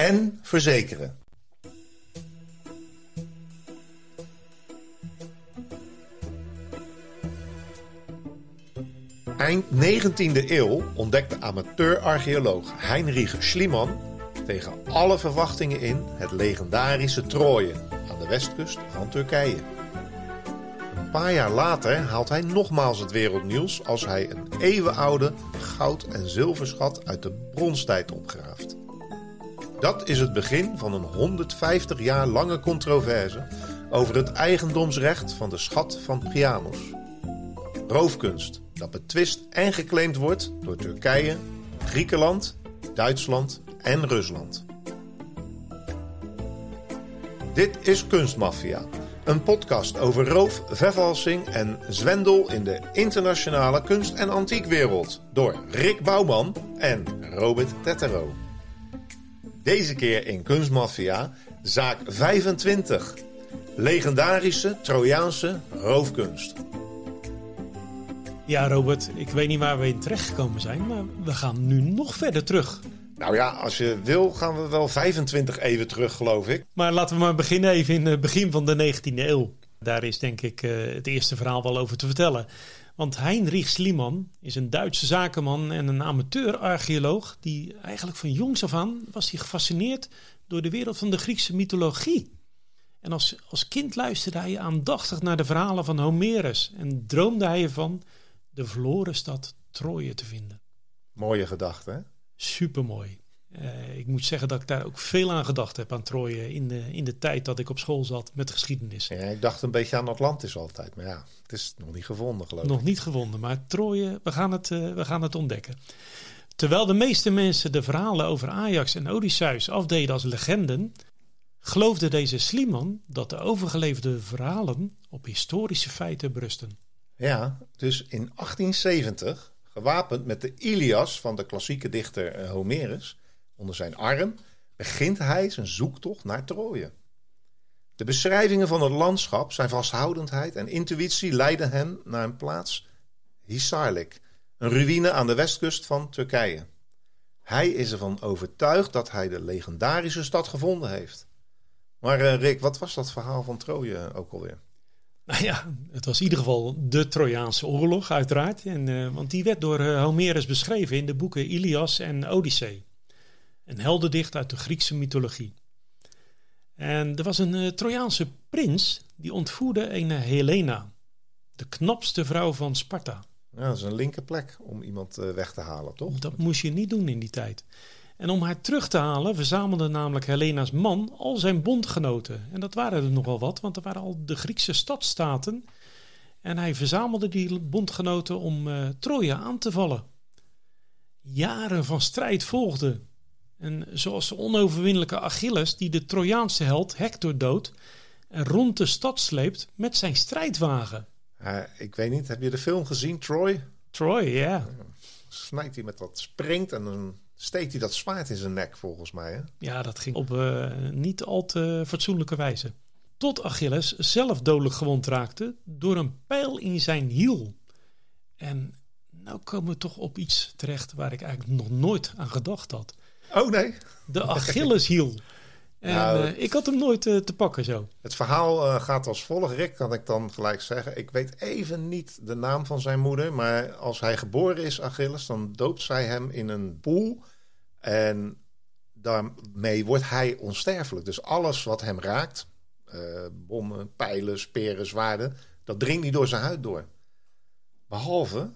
en verzekeren. Eind 19e eeuw ontdekte amateur-archeoloog Heinrich Schliemann tegen alle verwachtingen in het legendarische Troje aan de westkust van Turkije. Een paar jaar later haalt hij nogmaals het wereldnieuws als hij een eeuwenoude goud- en zilverschat uit de bronstijd opgraaft. Dat is het begin van een 150 jaar lange controverse over het eigendomsrecht van de schat van Priamos. Roofkunst dat betwist en geclaimd wordt door Turkije, Griekenland, Duitsland en Rusland. Dit is Kunstmafia, een podcast over roof, vervalsing en zwendel in de internationale kunst- en antiekwereld door Rick Bouwman en Robert Tettero. Deze keer in Kunstmafia zaak 25. Legendarische Trojaanse roofkunst. Ja, Robert, ik weet niet waar we in terecht gekomen zijn, maar we gaan nu nog verder terug. Nou ja, als je wil gaan we wel 25 even terug, geloof ik. Maar laten we maar beginnen even in het begin van de 19e eeuw. Daar is denk ik eh, het eerste verhaal wel over te vertellen. Want Heinrich Schliemann is een Duitse zakenman en een amateur-archeoloog... die eigenlijk van jongs af aan was hij gefascineerd door de wereld van de Griekse mythologie. En als, als kind luisterde hij aandachtig naar de verhalen van Homerus... en droomde hij ervan de verloren stad Troje te vinden. Mooie gedachte, hè? Supermooi. Uh, ik moet zeggen dat ik daar ook veel aan gedacht heb aan Troje in de, in de tijd dat ik op school zat met geschiedenis. Ja, ik dacht een beetje aan Atlantis altijd, maar ja, het is nog niet gevonden geloof ik. Nog niet gevonden, maar Troje, we gaan, het, uh, we gaan het ontdekken. Terwijl de meeste mensen de verhalen over Ajax en Odysseus afdeden als legenden, geloofde deze Sliman dat de overgeleverde verhalen op historische feiten berusten. Ja, dus in 1870, gewapend met de Ilias van de klassieke dichter eh, Homerus onder zijn arm, begint hij zijn zoektocht naar Troje. De beschrijvingen van het landschap, zijn vasthoudendheid en intuïtie leiden hem naar een plaats, Hisarlik, een ruïne aan de westkust van Turkije. Hij is ervan overtuigd dat hij de legendarische stad gevonden heeft. Maar uh, Rick, wat was dat verhaal van Troje ook alweer? Nou ja, het was in ieder geval de Trojaanse oorlog, uiteraard. En, uh, want die werd door uh, Homerus beschreven in de boeken Ilias en Odyssee. Een heldendicht uit de Griekse mythologie. En er was een uh, Trojaanse prins die ontvoerde een Helena, de knapste vrouw van Sparta. Ja, dat is een linker plek om iemand weg te halen, toch? Dat moest je niet doen in die tijd. En om haar terug te halen verzamelde namelijk Helena's man al zijn bondgenoten. En dat waren er nogal wat, want er waren al de Griekse stadstaten. En hij verzamelde die bondgenoten om uh, Troje aan te vallen. Jaren van strijd volgden. En zoals de onoverwinnelijke Achilles, die de Trojaanse held Hector doodt en rond de stad sleept met zijn strijdwagen. Uh, ik weet niet, heb je de film gezien, Troy? Troy, ja. Snijdt hij met dat springt en dan steekt hij dat zwaard in zijn nek, volgens mij. Hè? Ja, dat ging op uh, niet al te fatsoenlijke wijze. Tot Achilles zelf dodelijk gewond raakte door een pijl in zijn hiel. En nou komen we toch op iets terecht waar ik eigenlijk nog nooit aan gedacht had. Oh nee? De Achilleshiel. En nou, uh, ik had hem nooit uh, te pakken zo. Het verhaal uh, gaat als volgt. Rick kan ik dan gelijk zeggen. Ik weet even niet de naam van zijn moeder. Maar als hij geboren is, Achilles, dan doopt zij hem in een poel. En daarmee wordt hij onsterfelijk. Dus alles wat hem raakt, bommen, pijlen, speren, zwaarden, dat dringt niet door zijn huid door. Behalve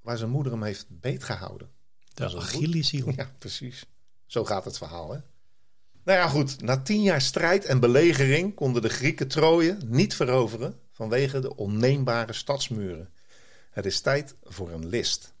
waar zijn moeder hem heeft beetgehouden. De Achilleshiel. Ja, precies. Zo gaat het verhaal, hè? Nou ja, goed. Na tien jaar strijd en belegering konden de Grieken Troje niet veroveren vanwege de onneembare stadsmuren. Het is tijd voor een list.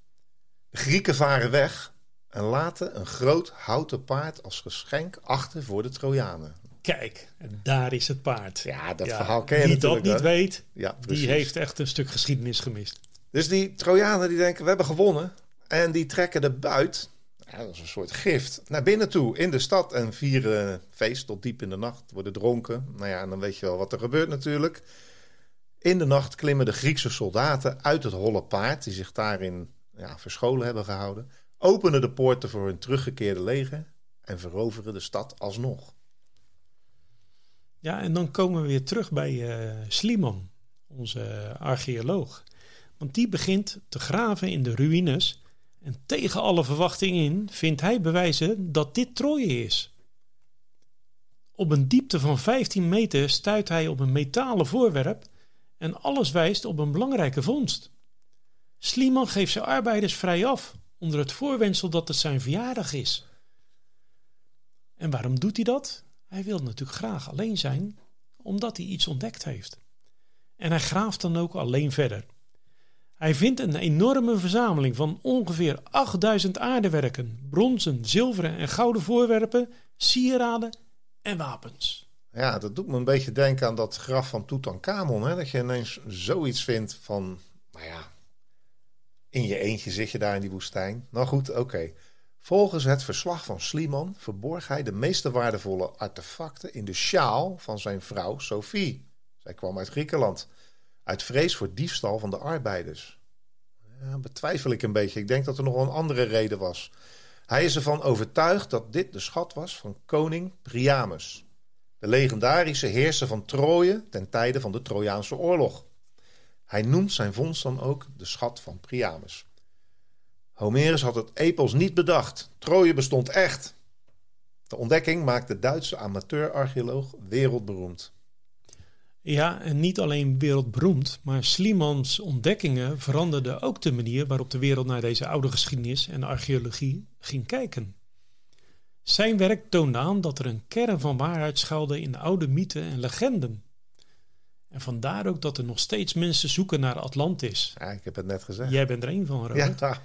De Grieken varen weg en laten een groot houten paard als geschenk achter voor de Trojanen. Kijk, en daar is het paard. Ja, dat verhaal ken je Wie natuurlijk. dat niet hè? weet, Ja, die heeft echt een stuk geschiedenis gemist. Dus die Trojanen die denken, we hebben gewonnen. En die trekken de buit, dat is een soort gift, naar binnen toe in de stad. En vieren feest tot diep in de nacht, worden dronken. Nou ja, en dan weet je wel wat er gebeurt natuurlijk. In de nacht klimmen de Griekse soldaten uit het holle paard, die zich daarin ja, verscholen hebben gehouden. Openen de poorten voor hun teruggekeerde leger en veroveren de stad alsnog. Ja, en dan komen we weer terug bij eh Sliman, onze archeoloog. Want die begint te graven in de ruïnes. En tegen alle verwachting in vindt hij bewijzen dat dit Troje is. Op een diepte van 15 meter stuit hij op een metalen voorwerp en alles wijst op een belangrijke vondst. Sliman geeft zijn arbeiders vrij af onder het voorwendsel dat het zijn verjaardag is. En waarom doet hij dat? Hij wil natuurlijk graag alleen zijn, omdat hij iets ontdekt heeft. En hij graaft dan ook alleen verder. Hij vindt een enorme verzameling van ongeveer 8000 aardewerken, bronzen, zilveren en gouden voorwerpen, sieraden en wapens. Ja, dat doet me een beetje denken aan dat graf van Tutankhamon. Hè? Dat je ineens zoiets vindt van, nou ja, in je eentje zit je daar in die woestijn. Nou goed, oké. Volgens het verslag van Sliman verborg hij de meeste waardevolle artefacten in de sjaal van zijn vrouw Sophie. Zij kwam uit Griekenland, uit vrees voor diefstal van de arbeiders. Ja, betwijfel ik een beetje. Ik denk dat er nog wel een andere reden was. Hij is ervan overtuigd dat dit de schat was van koning Priamus de legendarische heerser van Troje ten tijde van de Trojaanse oorlog. Hij noemt zijn vondst dan ook de schat van Priamus. Homerus had het epos niet bedacht. Troje bestond echt. De ontdekking maakt de Duitse amateur-archeoloog wereldberoemd. Ja, en niet alleen wereldberoemd, maar Slimans ontdekkingen veranderden ook de manier waarop de wereld naar deze oude geschiedenis en archeologie ging kijken. Zijn werk toonde aan dat er een kern van waarheid schuilde in oude mythen en legenden. En vandaar ook dat er nog steeds mensen zoeken naar Atlantis. Ja, ik heb het net gezegd. Jij bent er een van, Robert. Ja,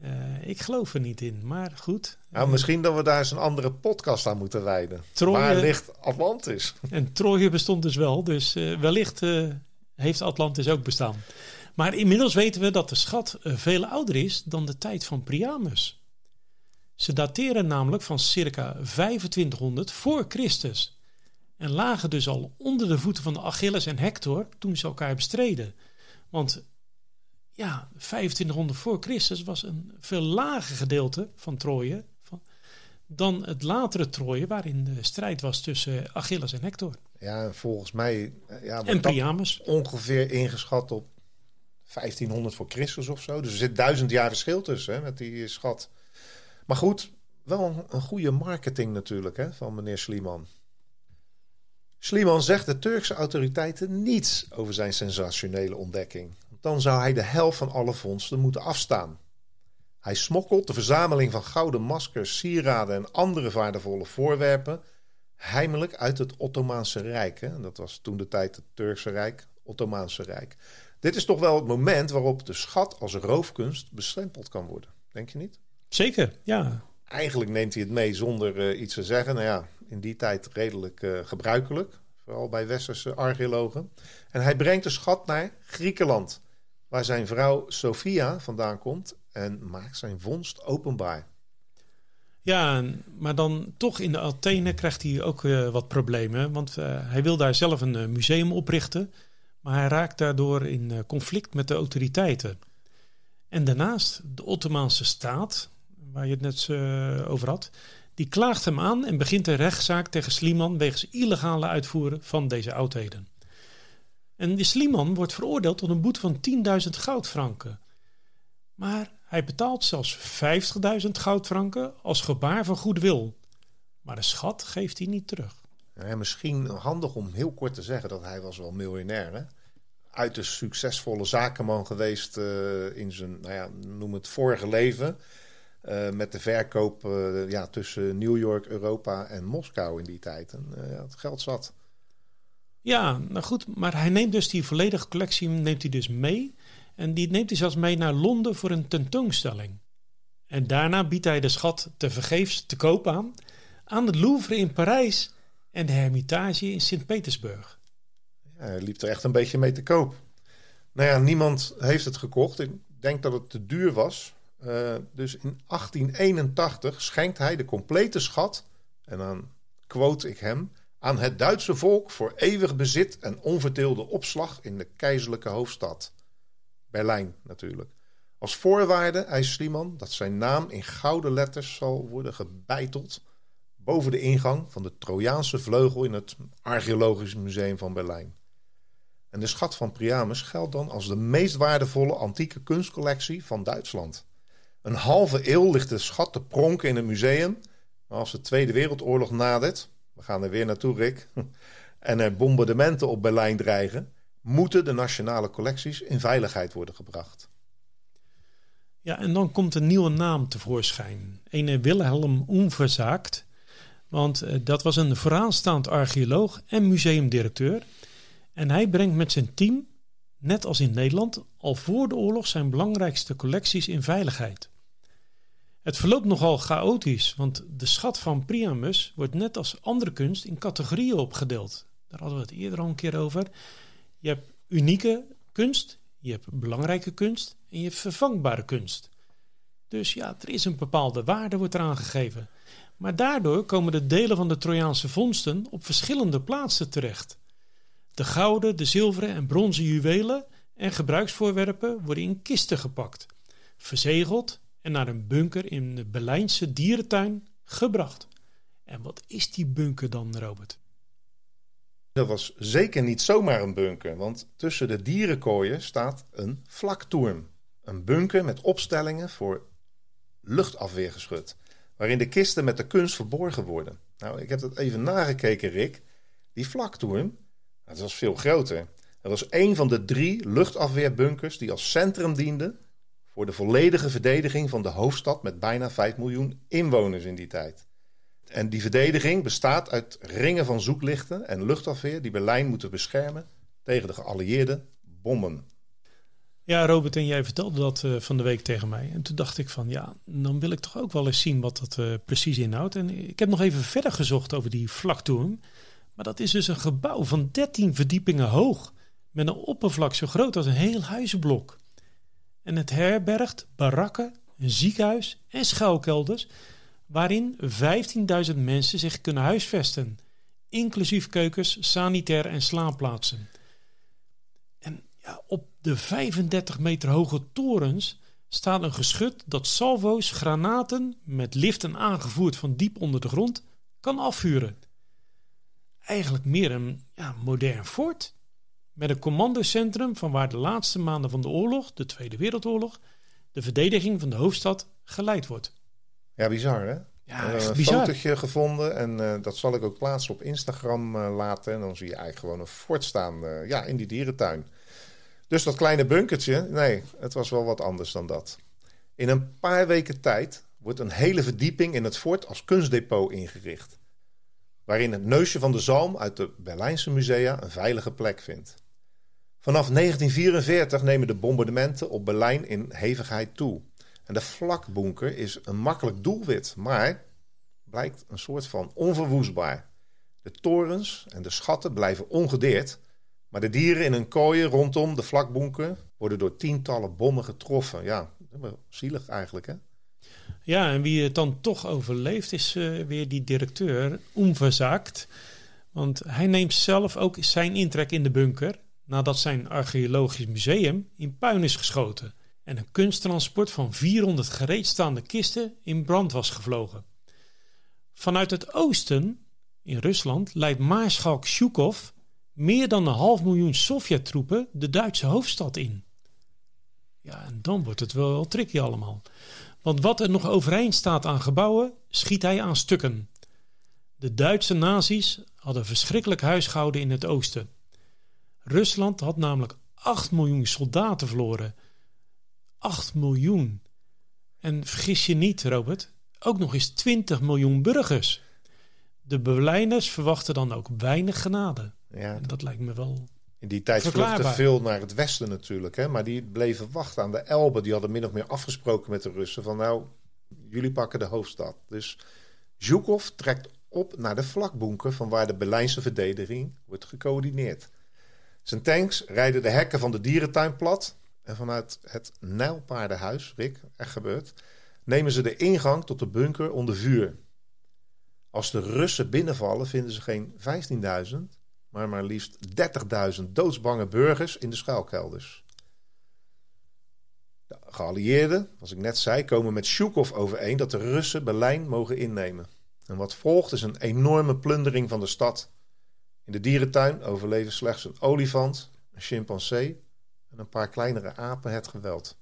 Eh, ik geloof er niet in, maar goed. nou, misschien dat we daar eens een andere podcast aan moeten wijden. Troje- Waar ligt Atlantis? En Troje bestond dus wel, dus eh, wellicht eh, heeft Atlantis ook bestaan. Maar inmiddels weten we dat de schat eh, veel ouder is dan de tijd van Priamus. Ze dateren namelijk van circa 2500 voor Christus. En lagen dus al onder de voeten van de Achilles en Hector toen ze elkaar bestreden. Want ja, 2500 voor Christus was een veel lager gedeelte van Troje van, dan het latere Troje, waarin de strijd was tussen Achilles en Hector. Ja, volgens mij eh, ja, En Priamus. ongeveer ingeschat op 1500 voor Christus of zo. Dus er zit duizend jaar verschil tussen hè, met die schat. Maar goed, wel een, een goede marketing natuurlijk hè, van meneer Sliman. Sliman zegt de Turkse autoriteiten niets over zijn sensationele ontdekking. Dan zou hij de helft van alle vondsten moeten afstaan. Hij smokkelt de verzameling van gouden maskers, sieraden en andere waardevolle voorwerpen heimelijk uit het Ottomaanse Rijk. Hè? Dat was toen de tijd het Turkse Rijk, Ottomaanse Rijk. Dit is toch wel het moment waarop de schat als roofkunst bestempeld kan worden. Denk je niet? Zeker, ja. Eigenlijk neemt hij het mee zonder eh, iets te zeggen. Nou ja, in die tijd redelijk eh, gebruikelijk. Vooral bij westerse archeologen. En hij brengt de schat naar Griekenland. Waar zijn vrouw Sophia vandaan komt. En maakt zijn vondst openbaar. Ja, maar dan toch in de Athene krijgt hij ook eh, wat problemen. Want eh, hij wil daar zelf een eh, museum oprichten. Maar hij raakt daardoor in conflict met de autoriteiten. En daarnaast de Ottomaanse staat, waar je het net over had, die klaagt hem aan en begint een rechtszaak tegen Sliman wegens illegale uitvoeren van deze oudheden. En de Sliman wordt veroordeeld tot een boete van 10.000 goudfranken. Maar hij betaalt zelfs 50.000 goudfranken als gebaar van goedwil. Maar de schat geeft hij niet terug. Ja, misschien handig om heel kort te zeggen dat hij was wel miljonair. Hè? Uiterst succesvolle zakenman geweest eh, in zijn, nou ja, noem het vorige leven. Eh, met de verkoop eh, ja, tussen New York, Europa en Moskou in die tijd. Het geld zat. Ja, nou goed, maar hij neemt dus die volledige collectie neemt hij dus mee. En die neemt hij zelfs mee naar Londen voor een tentoonstelling. En daarna biedt hij de schat te vergeefs te koop aan aan het Louvre in Parijs en de Hermitage in Sint-Petersburg. Ja, hij liep er echt een beetje mee te koop. Nou ja, niemand heeft het gekocht. Ik denk dat het te duur was. Uh, dus in 1881 schenkt hij de complete schat, en dan quote ik hem, aan het Duitse volk voor eeuwig bezit en onverdeelde opslag in de keizerlijke hoofdstad. Berlijn natuurlijk. Als voorwaarde eist Schliemann dat zijn naam in gouden letters zal worden gebeiteld boven de ingang van de Trojaanse vleugel in het Archeologisch Museum van Berlijn. En de schat van Priamus geldt dan als de meest waardevolle antieke kunstcollectie van Duitsland. Een halve eeuw ligt de schat te pronken in het museum, maar als de Tweede Wereldoorlog nadert, we gaan er weer naartoe, Rick, en er bombardementen op Berlijn dreigen, moeten de nationale collecties in veiligheid worden gebracht. Ja, en dan komt een nieuwe naam tevoorschijn. Een Wilhelm Unverzaakt. Want eh, dat was een vooraanstaand archeoloog en museumdirecteur. En hij brengt met zijn team, net als in Nederland, al voor de oorlog zijn belangrijkste collecties in veiligheid. Het verloopt nogal chaotisch, want de schat van Priamus wordt net als andere kunst in categorieën opgedeeld. Daar hadden we het eerder al een keer over. Je hebt unieke kunst, je hebt belangrijke kunst en je hebt vervangbare kunst. Dus ja, er is een bepaalde waarde wordt eraan gegeven. Maar daardoor komen de delen van de Trojaanse vondsten op verschillende plaatsen terecht. De gouden, de zilveren en bronzen juwelen en gebruiksvoorwerpen worden in kisten gepakt, verzegeld naar een bunker in de Berlijnse dierentuin gebracht. En wat is die bunker dan, Robert? Dat was zeker niet zomaar een bunker, want tussen de dierenkooien staat een vlaktoerm. Een bunker met opstellingen voor luchtafweergeschut, waarin de kisten met de kunst verborgen worden. Nou, ik heb dat even nagekeken, Rick. Die vlaktoerm, dat was veel groter. Dat was een van de drie luchtafweerbunkers die als centrum dienden voor de volledige verdediging van de hoofdstad met bijna 5 miljoen inwoners in die tijd. En die verdediging bestaat uit ringen van zoeklichten en luchtafweer die Berlijn moeten beschermen tegen de geallieerde bommen. Ja, Robert, en jij vertelde dat uh, van de week tegen mij. En toen dacht ik van, ja, dan wil ik toch ook wel eens zien wat dat uh, precies inhoudt. En ik heb nog even verder gezocht over die vlaktoren. Maar dat is dus een gebouw van 13 verdiepingen hoog. Met een oppervlak zo groot als een heel huizenblok. En het herbergt barakken, een ziekenhuis en schuilkelders. Waarin 15.000 mensen zich kunnen huisvesten. Inclusief keukens, sanitair en slaapplaatsen. En ja, op de 35 meter hoge torens staat een geschut dat salvo's, granaten met liften aangevoerd van diep onder de grond kan afvuren eigenlijk meer een ja, modern fort. Met een commandocentrum van waar de laatste maanden van de oorlog, de Tweede Wereldoorlog, de verdediging van de hoofdstad geleid wordt. Ja, bizar hè? Ja, een fotootje gevonden en uh, dat zal ik ook plaatsen op Instagram uh, laten. En dan zie je eigenlijk gewoon een fort staan uh, ja, in die dierentuin. Dus dat kleine bunkertje, nee, het was wel wat anders dan dat. In een paar weken tijd wordt een hele verdieping in het fort als kunstdepot ingericht waarin het neusje van de zalm uit de Berlijnse musea een veilige plek vindt. Vanaf 1944 nemen de bombardementen op Berlijn in hevigheid toe. En de vlakbunker is een makkelijk doelwit, maar blijkt een soort van onverwoestbaar. De torens en de schatten blijven ongedeerd, maar de dieren in hun kooien rondom de vlakbunker worden door tientallen bommen getroffen. Ja, zielig eigenlijk, hè? Ja, en wie het dan toch overleeft is uh, weer die directeur, onverzaakt. Want hij neemt zelf ook zijn intrek in de bunker nadat zijn archeologisch museum in puin is geschoten en een kunsttransport van 400 gereedstaande kisten in brand was gevlogen. Vanuit het oosten, in Rusland, leidt Maarschalk Shukov meer dan een half miljoen Sovjet-troepen de Duitse hoofdstad in. Ja, en dan wordt het wel tricky allemaal. Want wat er nog overeind staat aan gebouwen, schiet hij aan stukken. De Duitse nazi's hadden verschrikkelijk huisgehouden in het oosten. Rusland had namelijk 8 miljoen soldaten verloren. 8 miljoen. En vergis je niet, Robert, ook nog eens 20 miljoen burgers. De Berlijners verwachten dan ook weinig genade. Ja, en dat lijkt me wel in die tijd vluchtte veel naar het westen natuurlijk. Hè? Maar die bleven wachten aan de Elbe. Die hadden min of meer afgesproken met de Russen. Van nou, Jullie pakken de hoofdstad. Dus Zhukov trekt op naar de vlakbunker van waar de Berlijnse verdediging wordt gecoördineerd. Zijn tanks rijden de hekken van de dierentuin plat. En vanuit het Nijlpaardenhuis, Rick, echt gebeurd, nemen ze de ingang tot de bunker onder vuur. Als de Russen binnenvallen, vinden ze geen 15.000, maar maar liefst 30.000 doodsbange burgers in de schuilkelders. De geallieerden, als ik net zei, komen met Shukov overeen dat de Russen Berlijn mogen innemen. En wat volgt is een enorme plundering van de stad. In de dierentuin overleven slechts een olifant, een chimpansee en een paar kleinere apen het geweld.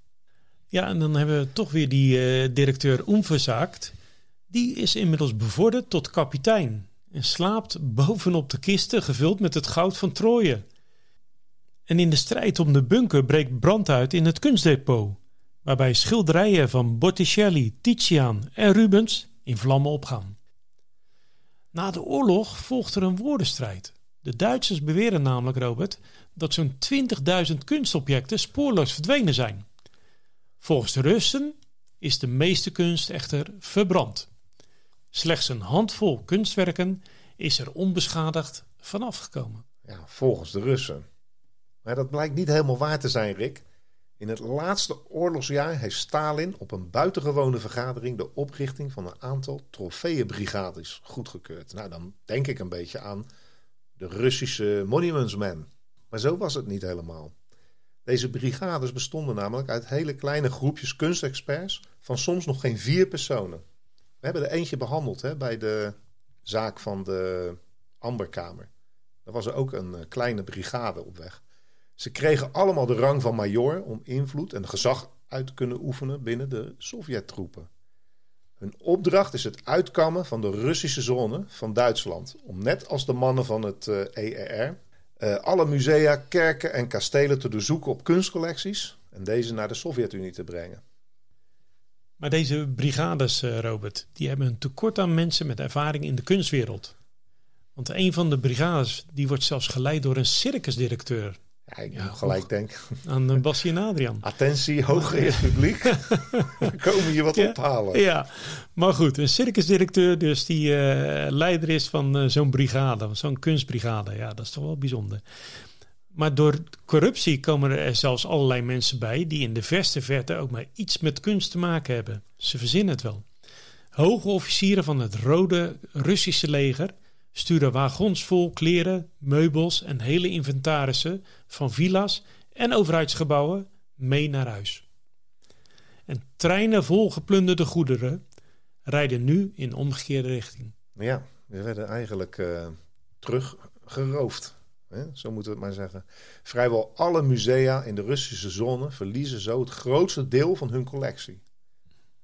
Ja, en dan hebben we toch weer die uh, directeur Onverzaakt. Die is inmiddels bevorderd tot kapitein en slaapt bovenop de kisten gevuld met het goud van Troje. En in de strijd om de bunker breekt brand uit in het kunstdepot, waarbij schilderijen van Botticelli, Titiaan en Rubens in vlammen opgaan. Na de oorlog volgt er een woordenstrijd. De Duitsers beweren namelijk, Robert, dat zo'n 20.000 kunstobjecten spoorloos verdwenen zijn. Volgens de Russen is de meeste kunst echter verbrand. Slechts een handvol kunstwerken is er onbeschadigd vanaf gekomen. Ja, volgens de Russen. Maar dat blijkt niet helemaal waar te zijn, Rick. In het laatste oorlogsjaar heeft Stalin op een buitengewone vergadering de oprichting van een aantal trofeeënbrigades goedgekeurd. Nou, dan denk ik een beetje aan de Russische Monuments Men. Maar zo was het niet helemaal. Deze brigades bestonden namelijk uit hele kleine groepjes kunstexperts van soms nog geen vier personen. We hebben er eentje behandeld hè, bij de zaak van de Amberkamer. Daar was er ook een eh, kleine brigade op weg. Ze kregen allemaal de rang van major om invloed en gezag uit te kunnen oefenen binnen de Sovjet-troepen. Hun opdracht is het uitkammen van de Russische zone van Duitsland. Om net als de mannen van het uh, eh, ERR uh, alle musea, kerken en kastelen te doorzoeken op kunstcollecties en deze naar de Sovjet-Unie te brengen. Maar deze brigades, uh, Robert, die hebben een tekort aan mensen met ervaring in de kunstwereld. Want een van de brigades die wordt zelfs geleid door een circusdirecteur. Ja, ik ja, gelijk denk. Aan uh, Basje en Adrian. Attentie, hooggeëerd publiek. Komen hier wat ja, ophalen. Ja, maar goed, een circusdirecteur dus die uh, leider is van uh, zo'n brigade, zo'n kunstbrigade. Ja, dat is toch wel bijzonder. Maar door corruptie komen er zelfs allerlei mensen bij die in de verste verte ook maar iets met kunst te maken hebben. Ze verzinnen het wel. Hoge officieren van het Rode Russische leger sturen wagons vol kleren, meubels en hele inventarissen van villa's en overheidsgebouwen mee naar huis. En treinen vol geplunderde goederen rijden nu in omgekeerde richting. Ja, we werden eigenlijk uh, teruggeroofd. Hè? Zo moeten we het maar zeggen. Vrijwel alle musea in de Russische zone verliezen zo het grootste deel van hun collectie.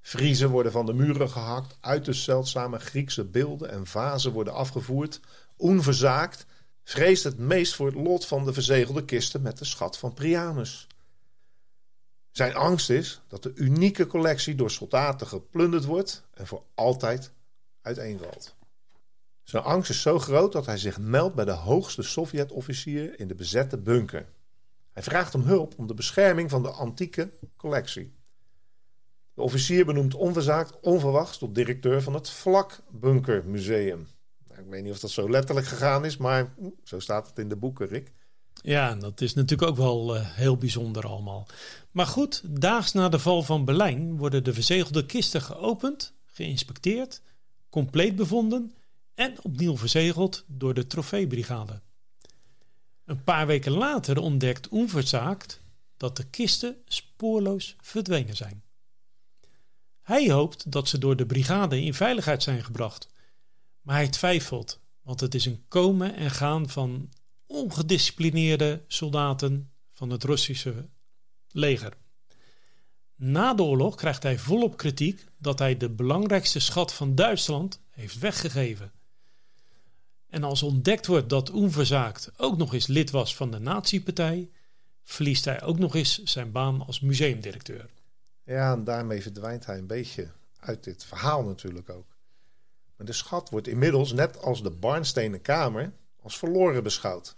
Friezen worden van de muren gehakt, uiterst zeldzame Griekse beelden en vazen worden afgevoerd. Onverzaakt vreest het meest voor het lot van de verzegelde kisten met de schat van Prianus. Zijn angst is dat de unieke collectie door soldaten geplunderd wordt en voor altijd uiteenvalt. Zijn angst is zo groot dat hij zich meldt bij de hoogste Sovjet-officier in de bezette bunker. Hij vraagt om hulp om de bescherming van de antieke collectie. De officier benoemt onverzaakt onverwachts tot directeur van het Vlakbunkermuseum. Nou, ik weet niet of dat zo letterlijk gegaan is, maar zo staat het in de boeken, Rick. Ja, dat is natuurlijk ook wel uh, heel bijzonder allemaal. Maar goed, daags na de val van Berlijn worden de verzegelde kisten geopend, geïnspecteerd, compleet bevonden en opnieuw verzegeld door de trofeebrigade. Een paar weken later ontdekt onverzaakt dat de kisten spoorloos verdwenen zijn. Hij hoopt dat ze door de brigade in veiligheid zijn gebracht. Maar hij twijfelt, want het is een komen en gaan van ongedisciplineerde soldaten van het Russische leger. Na de oorlog krijgt hij volop kritiek dat hij de belangrijkste schat van Duitsland heeft weggegeven. En als ontdekt wordt dat Onverzaakt ook nog eens lid was van de Nazi-partij, verliest hij ook nog eens zijn baan als museumdirecteur. Ja, en daarmee verdwijnt hij een beetje uit dit verhaal natuurlijk ook. Maar de schat wordt inmiddels, net als de barnstenen kamer, als verloren beschouwd.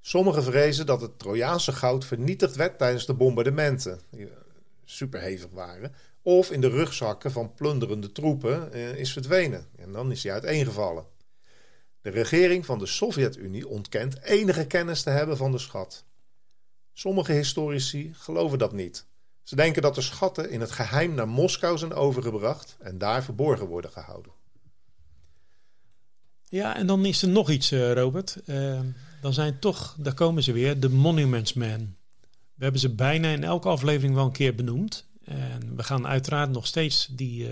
Sommigen vrezen dat het Trojaanse goud vernietigd werd tijdens de bombardementen, die superhevig waren, of in de rugzakken van plunderende troepen eh, is verdwenen. En dan is hij uiteengevallen. De regering van de Sovjet-Unie ontkent enige kennis te hebben van de schat. Sommige historici geloven dat niet. Ze denken dat de schatten in het geheim naar Moskou zijn overgebracht en daar verborgen worden gehouden. Ja, en dan is er nog iets, eh, Robert. Uh, dan zijn toch, daar komen ze weer, de Monuments Men. We hebben ze bijna in elke aflevering wel een keer benoemd. En we gaan uiteraard nog steeds die uh,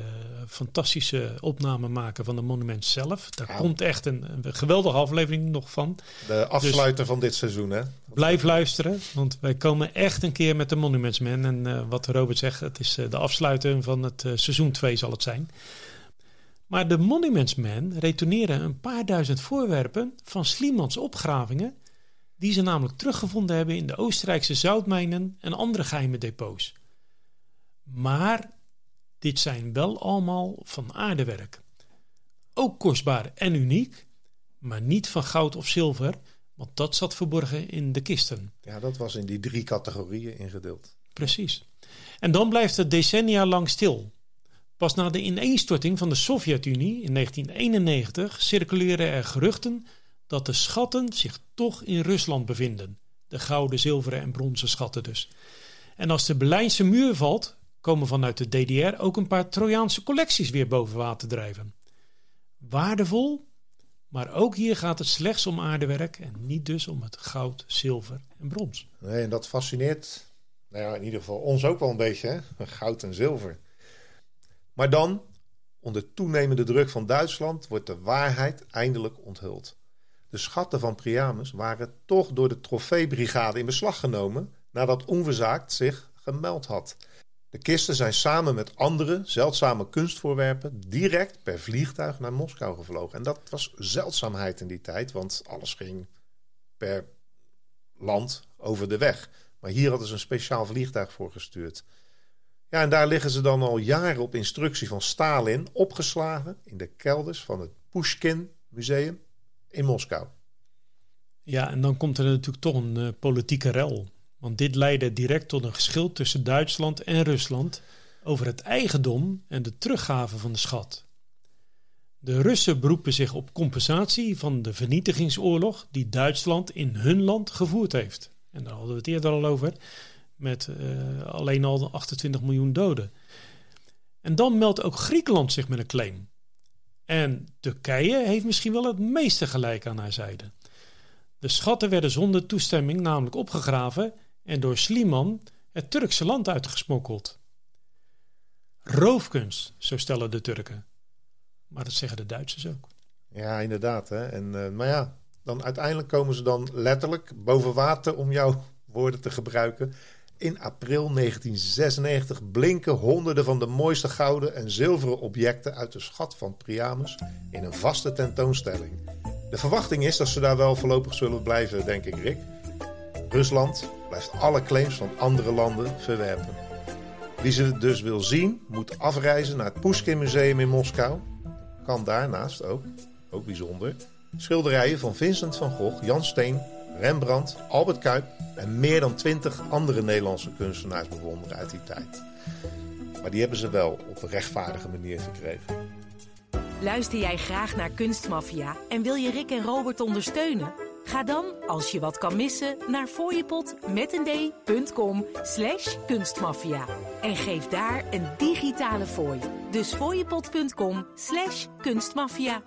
fantastische opname maken van de monument zelf. Daar komt echt een, een, geweldige aflevering nog van. De afsluiter dus van dit seizoen, hè? Blijf luisteren, want wij komen echt een keer met de Monumentsman. En uh, wat Robert zegt, het is uh, de afsluiter van het seizoen 2 zal het zijn. Maar de Monumentsmen retourneren een paar duizend voorwerpen van Sliemans opgravingen, die ze namelijk teruggevonden hebben in de Oostenrijkse zoutmijnen en andere geheime depots. Maar dit zijn wel allemaal van aardewerk. Ook kostbaar en uniek, maar niet van goud of zilver, want dat zat verborgen in de kisten. Ja, dat was in die drie categorieën ingedeeld. Precies. En dan blijft het decennia lang stil. Pas na de ineenstorting van de Sovjet-Unie in 1991 circuleren er geruchten dat de schatten zich toch in Rusland bevinden. De gouden, zilveren en bronzen schatten dus. En als de Berlijnse muur valt, komen vanuit de DDR ook een paar Trojaanse collecties weer boven water drijven. Waardevol, maar ook hier gaat het slechts om aardewerk en niet dus om het goud, zilver en brons. Nee, en dat fascineert nou ja, in ieder geval ons ook wel een beetje, hè? goud en zilver. Maar dan, onder toenemende druk van Duitsland, wordt de waarheid eindelijk onthuld. De schatten van Priamus waren toch door de trofeebrigade in beslag genomen nadat onverzaakt zich gemeld had. De kisten zijn samen met andere zeldzame kunstvoorwerpen direct per vliegtuig naar Moskou gevlogen. En dat was zeldzaamheid in die tijd, want alles ging per land over de weg. Maar hier hadden ze een speciaal vliegtuig voor gestuurd. Ja, en daar liggen ze dan al jaren op instructie van Stalin opgeslagen in de kelders van het Pushkin Museum in Moskou. Ja, en dan komt er natuurlijk toch een uh, politieke rel. Want dit leidde direct tot een geschil tussen Duitsland en Rusland over het eigendom en de teruggave van de schat. De Russen beroepen zich op compensatie van de vernietigingsoorlog die Duitsland in hun land gevoerd heeft. En daar hadden we het eerder al over, met uh, alleen al 28 miljoen doden. En dan meldt ook Griekenland zich met een claim. En Turkije heeft misschien wel het meeste gelijk aan haar zijde. De schatten werden zonder toestemming namelijk opgegraven en door Sliman het Turkse land uitgesmokkeld. Roofkunst, zo stellen de Turken. Maar dat zeggen de Duitsers ook. Ja, inderdaad. Hè? En, uh, maar ja, dan uiteindelijk komen ze dan letterlijk boven water, om jouw woorden te gebruiken. In april 1996 blinken honderden van de mooiste gouden en zilveren objecten uit de schat van Priamus in een vaste tentoonstelling. De verwachting is dat ze daar wel voorlopig zullen blijven, denk ik, Rick. Rusland blijft alle claims van andere landen verwerpen. Wie ze dus wil zien, moet afreizen naar het Pushkin Museum in Moskou. Kan daarnaast ook, ook bijzonder, schilderijen van Vincent van Gogh, Jan Steen, Rembrandt, Albert Cuyp en meer dan twintig andere Nederlandse kunstenaars bewonderen uit die tijd. Maar die hebben ze wel op een rechtvaardige manier gekregen. Luister jij graag naar Kunstmafia en wil je Rick en Robert ondersteunen? Ga dan, als je wat kan missen, naar fooiepot met een d.com slash kunstmafia. En geef daar een digitale fooi. Dus fooiepot.com slash kunstmafia.